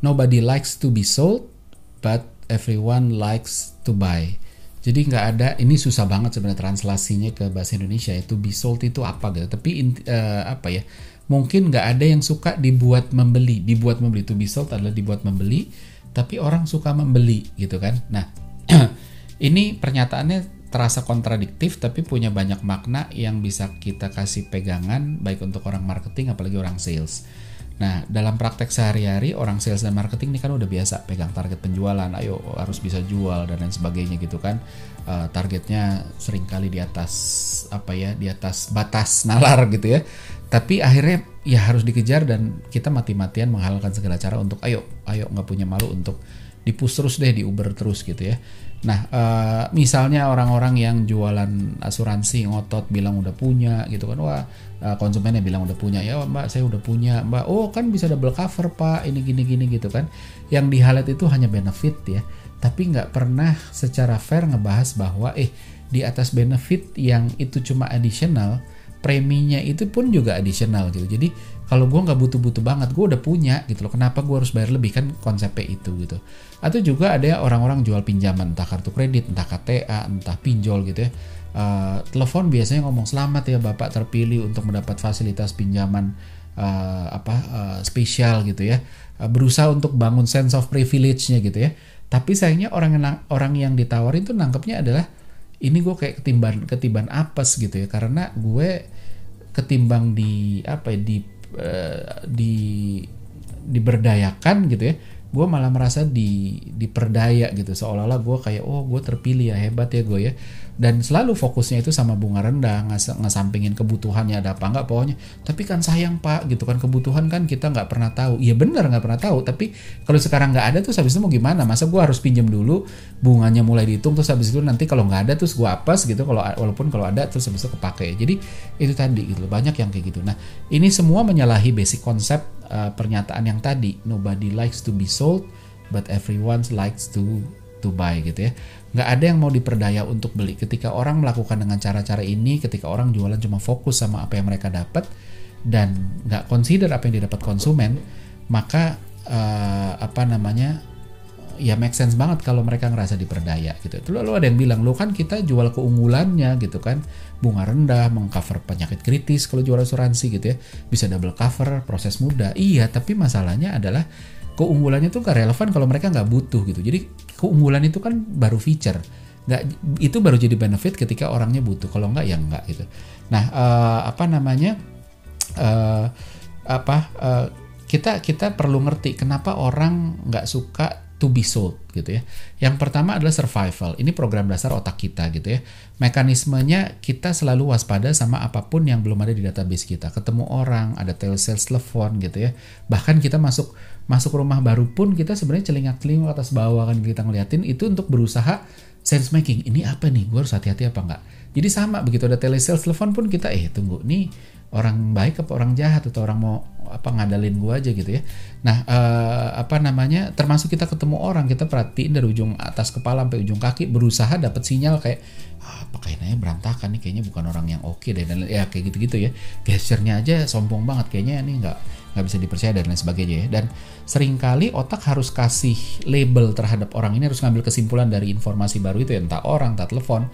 nobody likes to be sold but everyone likes to buy. Jadi nggak ada ini susah banget sebenarnya translasinya ke bahasa Indonesia itu be sold itu apa gitu. Tapi uh, apa ya mungkin nggak ada yang suka dibuat membeli. Dibuat membeli to be sold adalah dibuat membeli tapi orang suka membeli gitu kan. Nah ini pernyataannya terasa kontradiktif tapi punya banyak makna yang bisa kita kasih pegangan baik untuk orang marketing apalagi orang sales Nah, dalam praktek sehari-hari orang sales dan marketing ini kan udah biasa pegang target penjualan, ayo harus bisa jual dan lain sebagainya gitu kan. Uh, targetnya sering kali di atas apa ya, di atas batas nalar gitu ya. Tapi akhirnya ya harus dikejar dan kita mati-matian menghalalkan segala cara untuk ayo, ayo nggak punya malu untuk dipus terus deh, di Uber terus gitu ya. Nah, uh, misalnya orang-orang yang jualan asuransi ngotot bilang udah punya gitu kan, wah uh, konsumennya bilang udah punya ya mbak saya udah punya mbak, oh kan bisa double cover pak, ini gini gini gitu kan. Yang di highlight itu hanya benefit ya, tapi nggak pernah secara fair ngebahas bahwa eh di atas benefit yang itu cuma additional, preminya itu pun juga additional gitu. Jadi kalau gue nggak butuh-butuh banget, gue udah punya gitu loh. Kenapa gue harus bayar lebih kan konsepnya itu gitu. Atau juga ada orang-orang jual pinjaman entah kartu kredit, entah KTA, entah pinjol gitu ya. Uh, telepon biasanya ngomong selamat ya bapak terpilih untuk mendapat fasilitas pinjaman uh, apa uh, spesial gitu ya. Uh, berusaha untuk bangun sense of privilege-nya gitu ya. Tapi sayangnya orang yang orang yang ditawarin tuh nangkepnya adalah ini gue kayak ketiban ketiban apes gitu ya karena gue ketimbang di apa ya di uh, di diberdayakan gitu ya gue malah merasa di diperdaya gitu. Seolah-olah gue kayak oh gue terpilih ya hebat ya gue ya dan selalu fokusnya itu sama bunga rendah ngas ngesampingin kebutuhannya ada apa nggak pokoknya. Tapi kan sayang pak gitu kan. Kebutuhan kan kita nggak pernah tahu. Iya bener nggak pernah tahu. Tapi kalau sekarang nggak ada tuh habis itu mau gimana? Masa gue harus pinjam dulu? Bunganya mulai dihitung terus habis itu nanti kalau nggak ada terus gue apes gitu kalau walaupun kalau ada terus habis itu kepake. Jadi itu tadi gitu banyak yang kayak gitu. Nah ini semua menyalahi basic konsep uh, pernyataan yang tadi. Nobody likes to be sold but everyone likes to to buy gitu ya nggak ada yang mau diperdaya untuk beli ketika orang melakukan dengan cara-cara ini ketika orang jualan cuma fokus sama apa yang mereka dapat dan nggak consider apa yang didapat konsumen maka uh, apa namanya ya make sense banget kalau mereka ngerasa diperdaya gitu. Itu lalu ada yang bilang, lo kan kita jual keunggulannya gitu kan, bunga rendah, mengcover penyakit kritis kalau jual asuransi gitu ya, bisa double cover, proses mudah. Iya, tapi masalahnya adalah keunggulannya tuh gak relevan kalau mereka nggak butuh gitu. Jadi keunggulan itu kan baru feature, nggak itu baru jadi benefit ketika orangnya butuh. Kalau nggak ya nggak gitu. Nah uh, apa namanya uh, apa uh, kita kita perlu ngerti kenapa orang nggak suka to be sold gitu ya. Yang pertama adalah survival. Ini program dasar otak kita gitu ya. Mekanismenya kita selalu waspada sama apa pun yang belum ada di database kita. Ketemu orang, ada telesales telepon gitu ya. Bahkan kita masuk masuk rumah baru pun kita sebenarnya celingak-celingak atas bawah kan kita ngeliatin itu untuk berusaha sense making. Ini apa nih? Gue harus hati-hati apa enggak? Jadi sama begitu ada telesales telepon pun kita eh tunggu nih orang baik apa orang jahat atau orang mau apa ngadalin gua aja gitu ya. Nah, uh, apa namanya? Termasuk kita ketemu orang, kita perhatiin dari ujung atas kepala sampai ujung kaki berusaha dapat sinyal kayak ah, apa kayaknya berantakan nih, kayaknya bukan orang yang oke okay dan ya kayak gitu-gitu ya. Gesturnya aja sombong banget kayaknya ini nggak nggak bisa dipercaya dan lain sebagainya ya. Dan sering kali otak harus kasih label terhadap orang ini harus ngambil kesimpulan dari informasi baru itu ya entah orang, entah telepon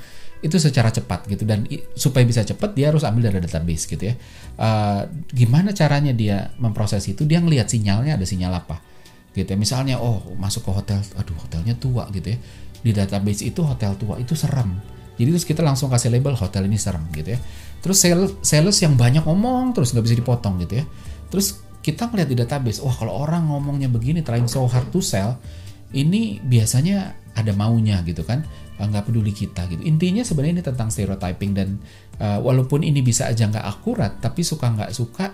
itu secara cepat gitu. Dan supaya bisa cepat dia harus ambil dari database gitu ya. Uh, gimana caranya dia memproses itu? Dia ngelihat sinyalnya ada sinyal apa gitu ya. Misalnya oh masuk ke hotel aduh hotelnya tua gitu ya. Di database itu hotel tua itu serem. Jadi terus kita langsung kasih label hotel ini serem gitu ya. Terus sales yang banyak ngomong terus nggak bisa dipotong gitu ya. Terus kita ngeliat di database wah kalau orang ngomongnya begini trying so hard to sell ini biasanya ada maunya gitu kan nggak peduli kita gitu. Intinya sebenarnya ini tentang stereotyping dan uh, walaupun ini bisa aja nggak akurat tapi suka nggak suka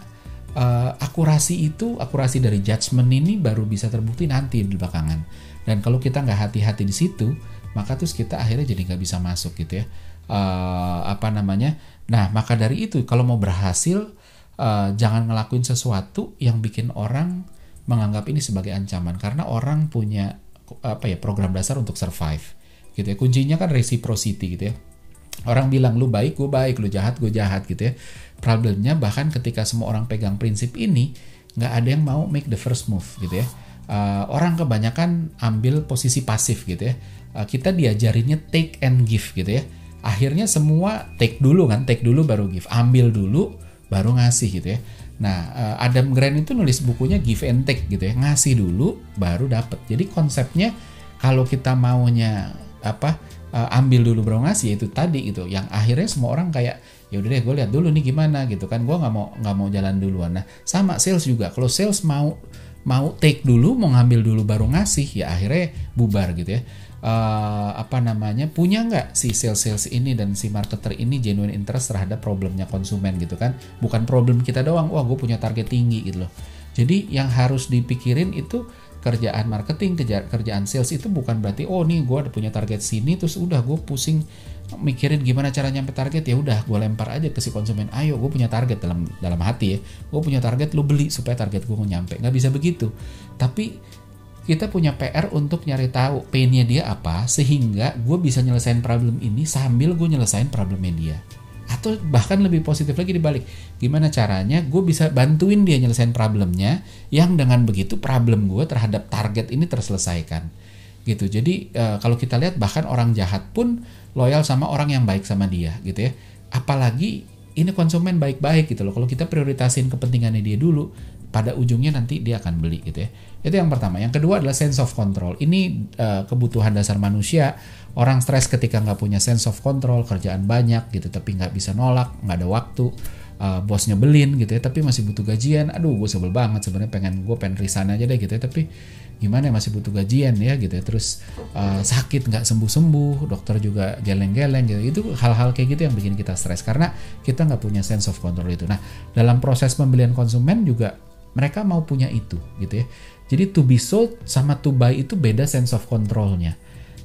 uh, akurasi itu akurasi dari judgement ini baru bisa terbukti nanti di belakangan. Dan kalau kita nggak hati-hati di situ maka terus kita akhirnya jadi nggak bisa masuk gitu ya. Uh, apa namanya? Nah maka dari itu kalau mau berhasil uh, jangan ngelakuin sesuatu yang bikin orang menganggap ini sebagai ancaman. Karena orang punya apa ya program dasar untuk survive gitu ya kuncinya kan reciprocity gitu ya orang bilang lu baik gue baik lu jahat gue jahat gitu ya problemnya bahkan ketika semua orang pegang prinsip ini nggak ada yang mau make the first move gitu ya uh, orang kebanyakan ambil posisi pasif gitu ya. Uh, kita diajarinnya take and give gitu ya. Akhirnya semua take dulu kan, take dulu baru give, ambil dulu baru ngasih gitu ya. Nah, uh, Adam Grant itu nulis bukunya give and take gitu ya, ngasih dulu baru dapat. Jadi konsepnya kalau kita maunya apa uh, ambil dulu baru ngasih itu tadi gitu, yang akhirnya semua orang kayak ya udah deh gue lihat dulu nih gimana gitu kan. Gue nggak mau nggak mau jalan duluan. Nah sama sales juga. Kalau sales mau mau take dulu mau ngambil dulu baru ngasih ya akhirnya bubar gitu ya. Uh, apa namanya punya nggak si sales sales ini dan si marketer ini genuine interest terhadap problemnya konsumen gitu kan? Bukan problem kita doang. Wah gue punya target tinggi gitu loh. Jadi yang harus dipikirin itu kerjaan marketing kerjaan sales itu bukan berarti oh nih gue ada punya target sini terus udah gue pusing mikirin gimana cara nyampe target ya udah gue lempar aja ke si konsumen ayo gue punya target dalam dalam hati ya gue punya target lu beli supaya target gue nyampe. Nggak bisa begitu. Tapi kita punya PR untuk nyari tahu painnya dia apa sehingga gue bisa nyelesain problem ini sambil gue nyelesain problemnya dia atau bahkan lebih positif lagi dibalik. Gimana caranya gue bisa bantuin dia nyelesain problemnya yang dengan begitu problem gue terhadap target ini terselesaikan. Gitu. Jadi uh, kalau kita lihat bahkan orang jahat pun loyal sama orang yang baik sama dia gitu ya. Apalagi ini konsumen baik-baik gitu loh. Kalau kita prioritasin kepentingannya dia dulu pada ujungnya nanti dia akan beli gitu ya. Itu yang pertama. Yang kedua adalah sense of control. Ini uh, kebutuhan dasar manusia. Orang stres ketika nggak punya sense of control kerjaan banyak gitu tapi nggak bisa nolak nggak ada waktu uh, bos nyebelin gitu ya tapi masih butuh gajian. Aduh gue sebel banget sebenarnya pengen gue pengen resign aja deh gitu ya. Tapi gimana ya masih butuh gajian ya gitu ya. Terus uh, sakit nggak sembuh sembuh dokter juga geleng-geleng gitu. Itu hal-hal kayak gitu yang bikin kita stres karena kita nggak punya sense of control itu. Nah dalam proses pembelian konsumen juga mereka mau punya itu gitu ya. Jadi to be sold sama to buy itu beda sense of controlnya.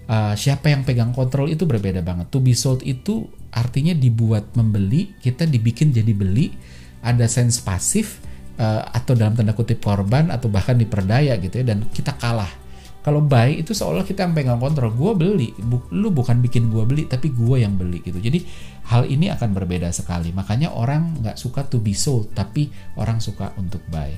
Uh, siapa yang pegang kontrol itu berbeda banget. To be sold itu artinya dibuat membeli kita dibikin jadi beli ada sense pasif uh, atau dalam tanda kutip korban atau bahkan diperdaya gitu ya dan kita kalah kalau buy itu seolah kita yang pegang kontrol. Gue beli. Bu, lu bukan bikin gue beli tapi gue yang beli gitu. Jadi hal ini akan berbeda sekali. Makanya orang nggak suka to be sold tapi orang suka untuk buy.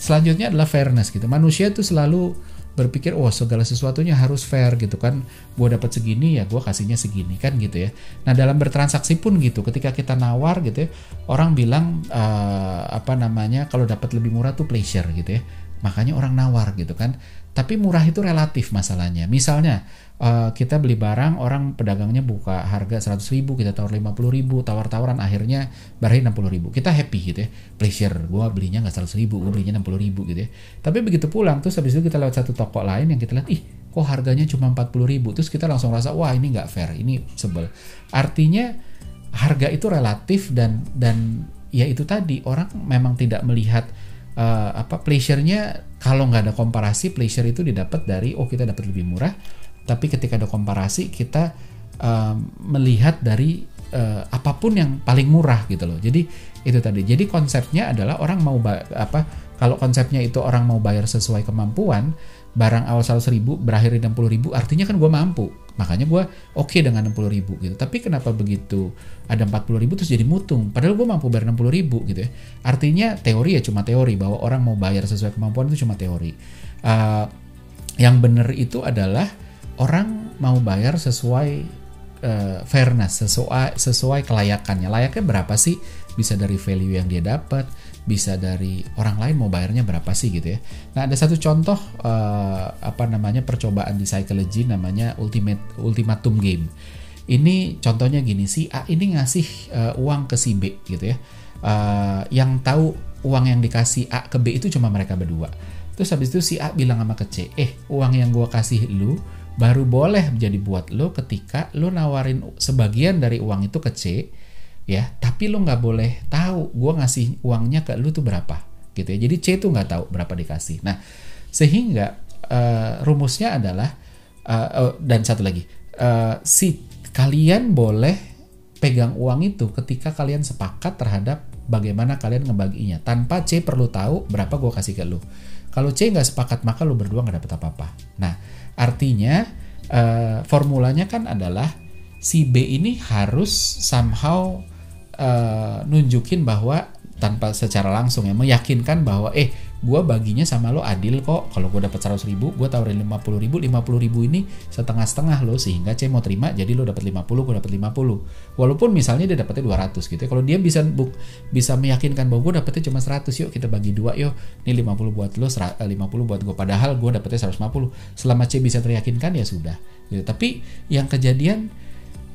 Selanjutnya adalah fairness gitu. Manusia itu selalu berpikir oh segala sesuatunya harus fair gitu kan. Gue dapat segini ya gue kasihnya segini kan gitu ya. Nah dalam bertransaksi pun gitu. Ketika kita nawar gitu ya orang bilang uh, apa namanya kalau dapat lebih murah tuh pleasure gitu ya makanya orang nawar gitu kan. Tapi murah itu relatif masalahnya. Misalnya uh, kita beli barang orang pedagangnya buka harga 100 ribu kita tawar 50 ribu tawar-tawaran akhirnya barahin 60 ribu. Kita happy gitu ya. Pleasure gue belinya nggak 100 ribu gue belinya 60 ribu gitu ya. Tapi begitu pulang terus habis itu kita lewat satu toko lain yang kita lihat ih kok harganya cuma 40 ribu? Terus kita langsung rasa wah ini nggak fair ini sebel. Artinya harga itu relatif dan dan ya itu tadi orang memang tidak melihat uh, apa pleasure-nya kalau nggak ada komparasi pleasure itu didapat dari oh kita dapat lebih murah. Tapi ketika ada komparasi kita uh, melihat dari uh, apa pun yang paling murah gitu loh. Jadi itu tadi. Jadi konsepnya adalah orang mau apa kalau konsepnya itu orang mau bayar sesuai kemampuan barang awal 100 ribu berakhir di 60 ribu artinya kan gue mampu makanya gue oke okay dengan 60 ribu gitu. Tapi kenapa begitu ada 40 ribu terus jadi mutung? Padahal gue mampu bayar 60 ribu gitu ya. Artinya teori ya cuma teori bahwa orang mau bayar sesuai kemampuan itu cuma teori. Uh, yang benar itu adalah orang mau bayar sesuai uh, fairness sesuai sesuai kelayakannya. Layaknya berapa sih? Bisa dari value yang dia dapat bisa dari orang lain mau bayarnya berapa sih gitu ya. Nah ada satu contoh uh, apa namanya percobaan di psychology namanya ultimate ultimatum game. Ini contohnya gini si A ini ngasih uh, uang ke si B gitu ya. Uh, yang tahu uang yang dikasih A ke B itu cuma mereka berdua. Terus habis itu si A bilang sama ke C, eh uang yang gue kasih lu baru boleh menjadi buat lo ketika lo nawarin sebagian dari uang itu ke C ya tapi lo nggak boleh tahu gue ngasih uangnya ke lo tuh berapa gitu ya. Jadi C tuh nggak tahu berapa dikasih. Nah sehingga uh, rumusnya adalah uh, oh, dan satu lagi uh, si kalian boleh pegang uang itu ketika kalian sepakat terhadap bagaimana kalian ngebaginya. Tanpa C perlu tahu berapa gue kasih ke lo kalau C nggak sepakat maka lo berdua nggak dapet apa-apa. Nah artinya uh, formulanya kan adalah si B ini harus somehow uh, nunjukin bahwa tanpa secara langsung ya meyakinkan bahwa eh gue baginya sama lo adil kok. Kalau gue dapat 100 ribu gue tawarin 50 ribu 50 ribu ini setengah-setengah lo sehingga C mau terima jadi lo dapat 50 gue dapat 50 walaupun misalnya dia dapatnya 200 gitu ya kalau dia bisa buk, bisa meyakinkan bahwa gue dapetnya cuma 100 yuk kita bagi dua yuk. Ini 50 buat lo 50 buat gue padahal gue dapetnya 150 selama C bisa teryakinkan ya sudah. Gitu. Tapi yang kejadian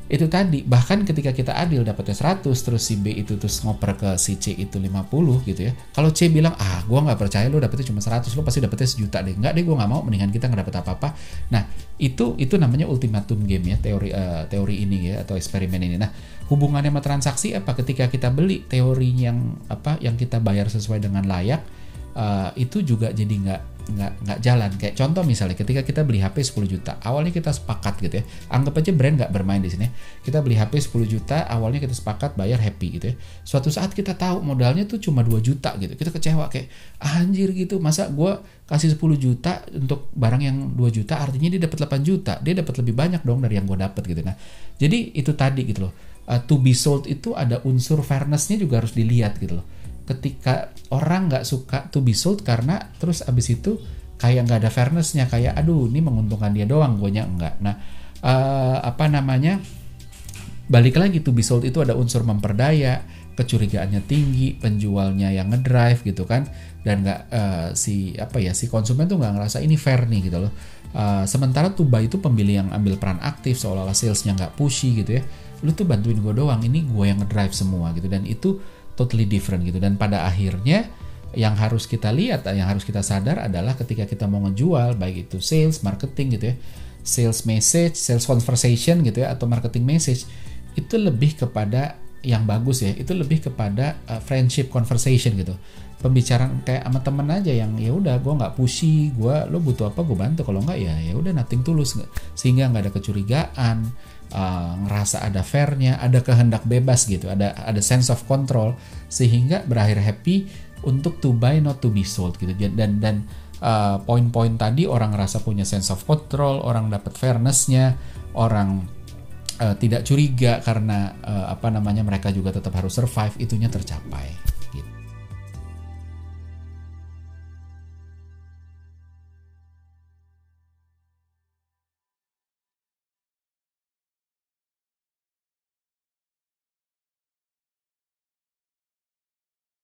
itu tadi bahkan ketika kita adil dapetnya 100 terus si B itu terus ngoper ke si C itu 50 gitu ya. Kalau C bilang ah gue nggak percaya lo dapetnya cuma 100 lo pasti dapetnya sejuta deh. Nggak deh gue nggak mau mendingan kita nggak dapet apa-apa. Nah itu itu namanya ultimatum game ya teori uh, teori ini ya atau eksperimen ini. Nah hubungannya sama transaksi apa? Ketika kita beli teori yang apa yang kita bayar sesuai dengan layak uh, itu juga jadi nggak nggak nggak jalan. Kayak contoh misalnya ketika kita beli HP 10 juta awalnya kita sepakat gitu ya. Anggap aja brand nggak bermain di sini kita beli HP 10 juta awalnya kita sepakat bayar happy gitu ya. Suatu saat kita tahu modalnya tuh cuma 2 juta gitu. Kita kecewa kayak anjir gitu. Masa gue kasih 10 juta untuk barang yang 2 juta artinya dia dapat 8 juta? Dia dapat lebih banyak dong dari yang gue dapat gitu. Nah jadi itu tadi gitu loh. Uh, to be sold itu ada unsur fairnessnya juga harus dilihat gitu loh ketika orang nggak suka to be sold karena terus abis itu kayak nggak ada fairnessnya kayak aduh ini menguntungkan dia doang gue nya enggak. Nah uh, apa namanya balik lagi to be sold itu ada unsur memperdaya kecurigaannya tinggi penjualnya yang ngedrive gitu kan dan nggak uh, si apa ya si konsumen tuh nggak ngerasa ini fair nih gitu loh. Uh, sementara to buy itu pembeli yang ambil peran aktif seolah-olah salesnya nggak pushy gitu ya lu tuh bantuin gue doang ini gue yang ngedrive semua gitu. Dan itu totally different gitu. Dan pada akhirnya yang harus kita lihat yang harus kita sadar adalah ketika kita mau ngejual baik itu sales marketing gitu ya sales message sales conversation gitu ya atau marketing message itu lebih kepada yang bagus ya itu lebih kepada uh, friendship conversation gitu. Pembicaraan kayak sama temen aja yang ya udah gue nggak pushy gue lo butuh apa gue bantu kalau nggak ya ya udah nothing tulus. Sehingga nggak ada kecurigaan uh, ngerasa ada fairnya, ada kehendak bebas gitu, ada ada sense of control sehingga berakhir happy untuk to buy not to be sold gitu dan dan uh, poin-poin tadi orang ngerasa punya sense of control, orang dapat fairnessnya, orang uh, tidak curiga karena uh, apa namanya mereka juga tetap harus survive itunya tercapai.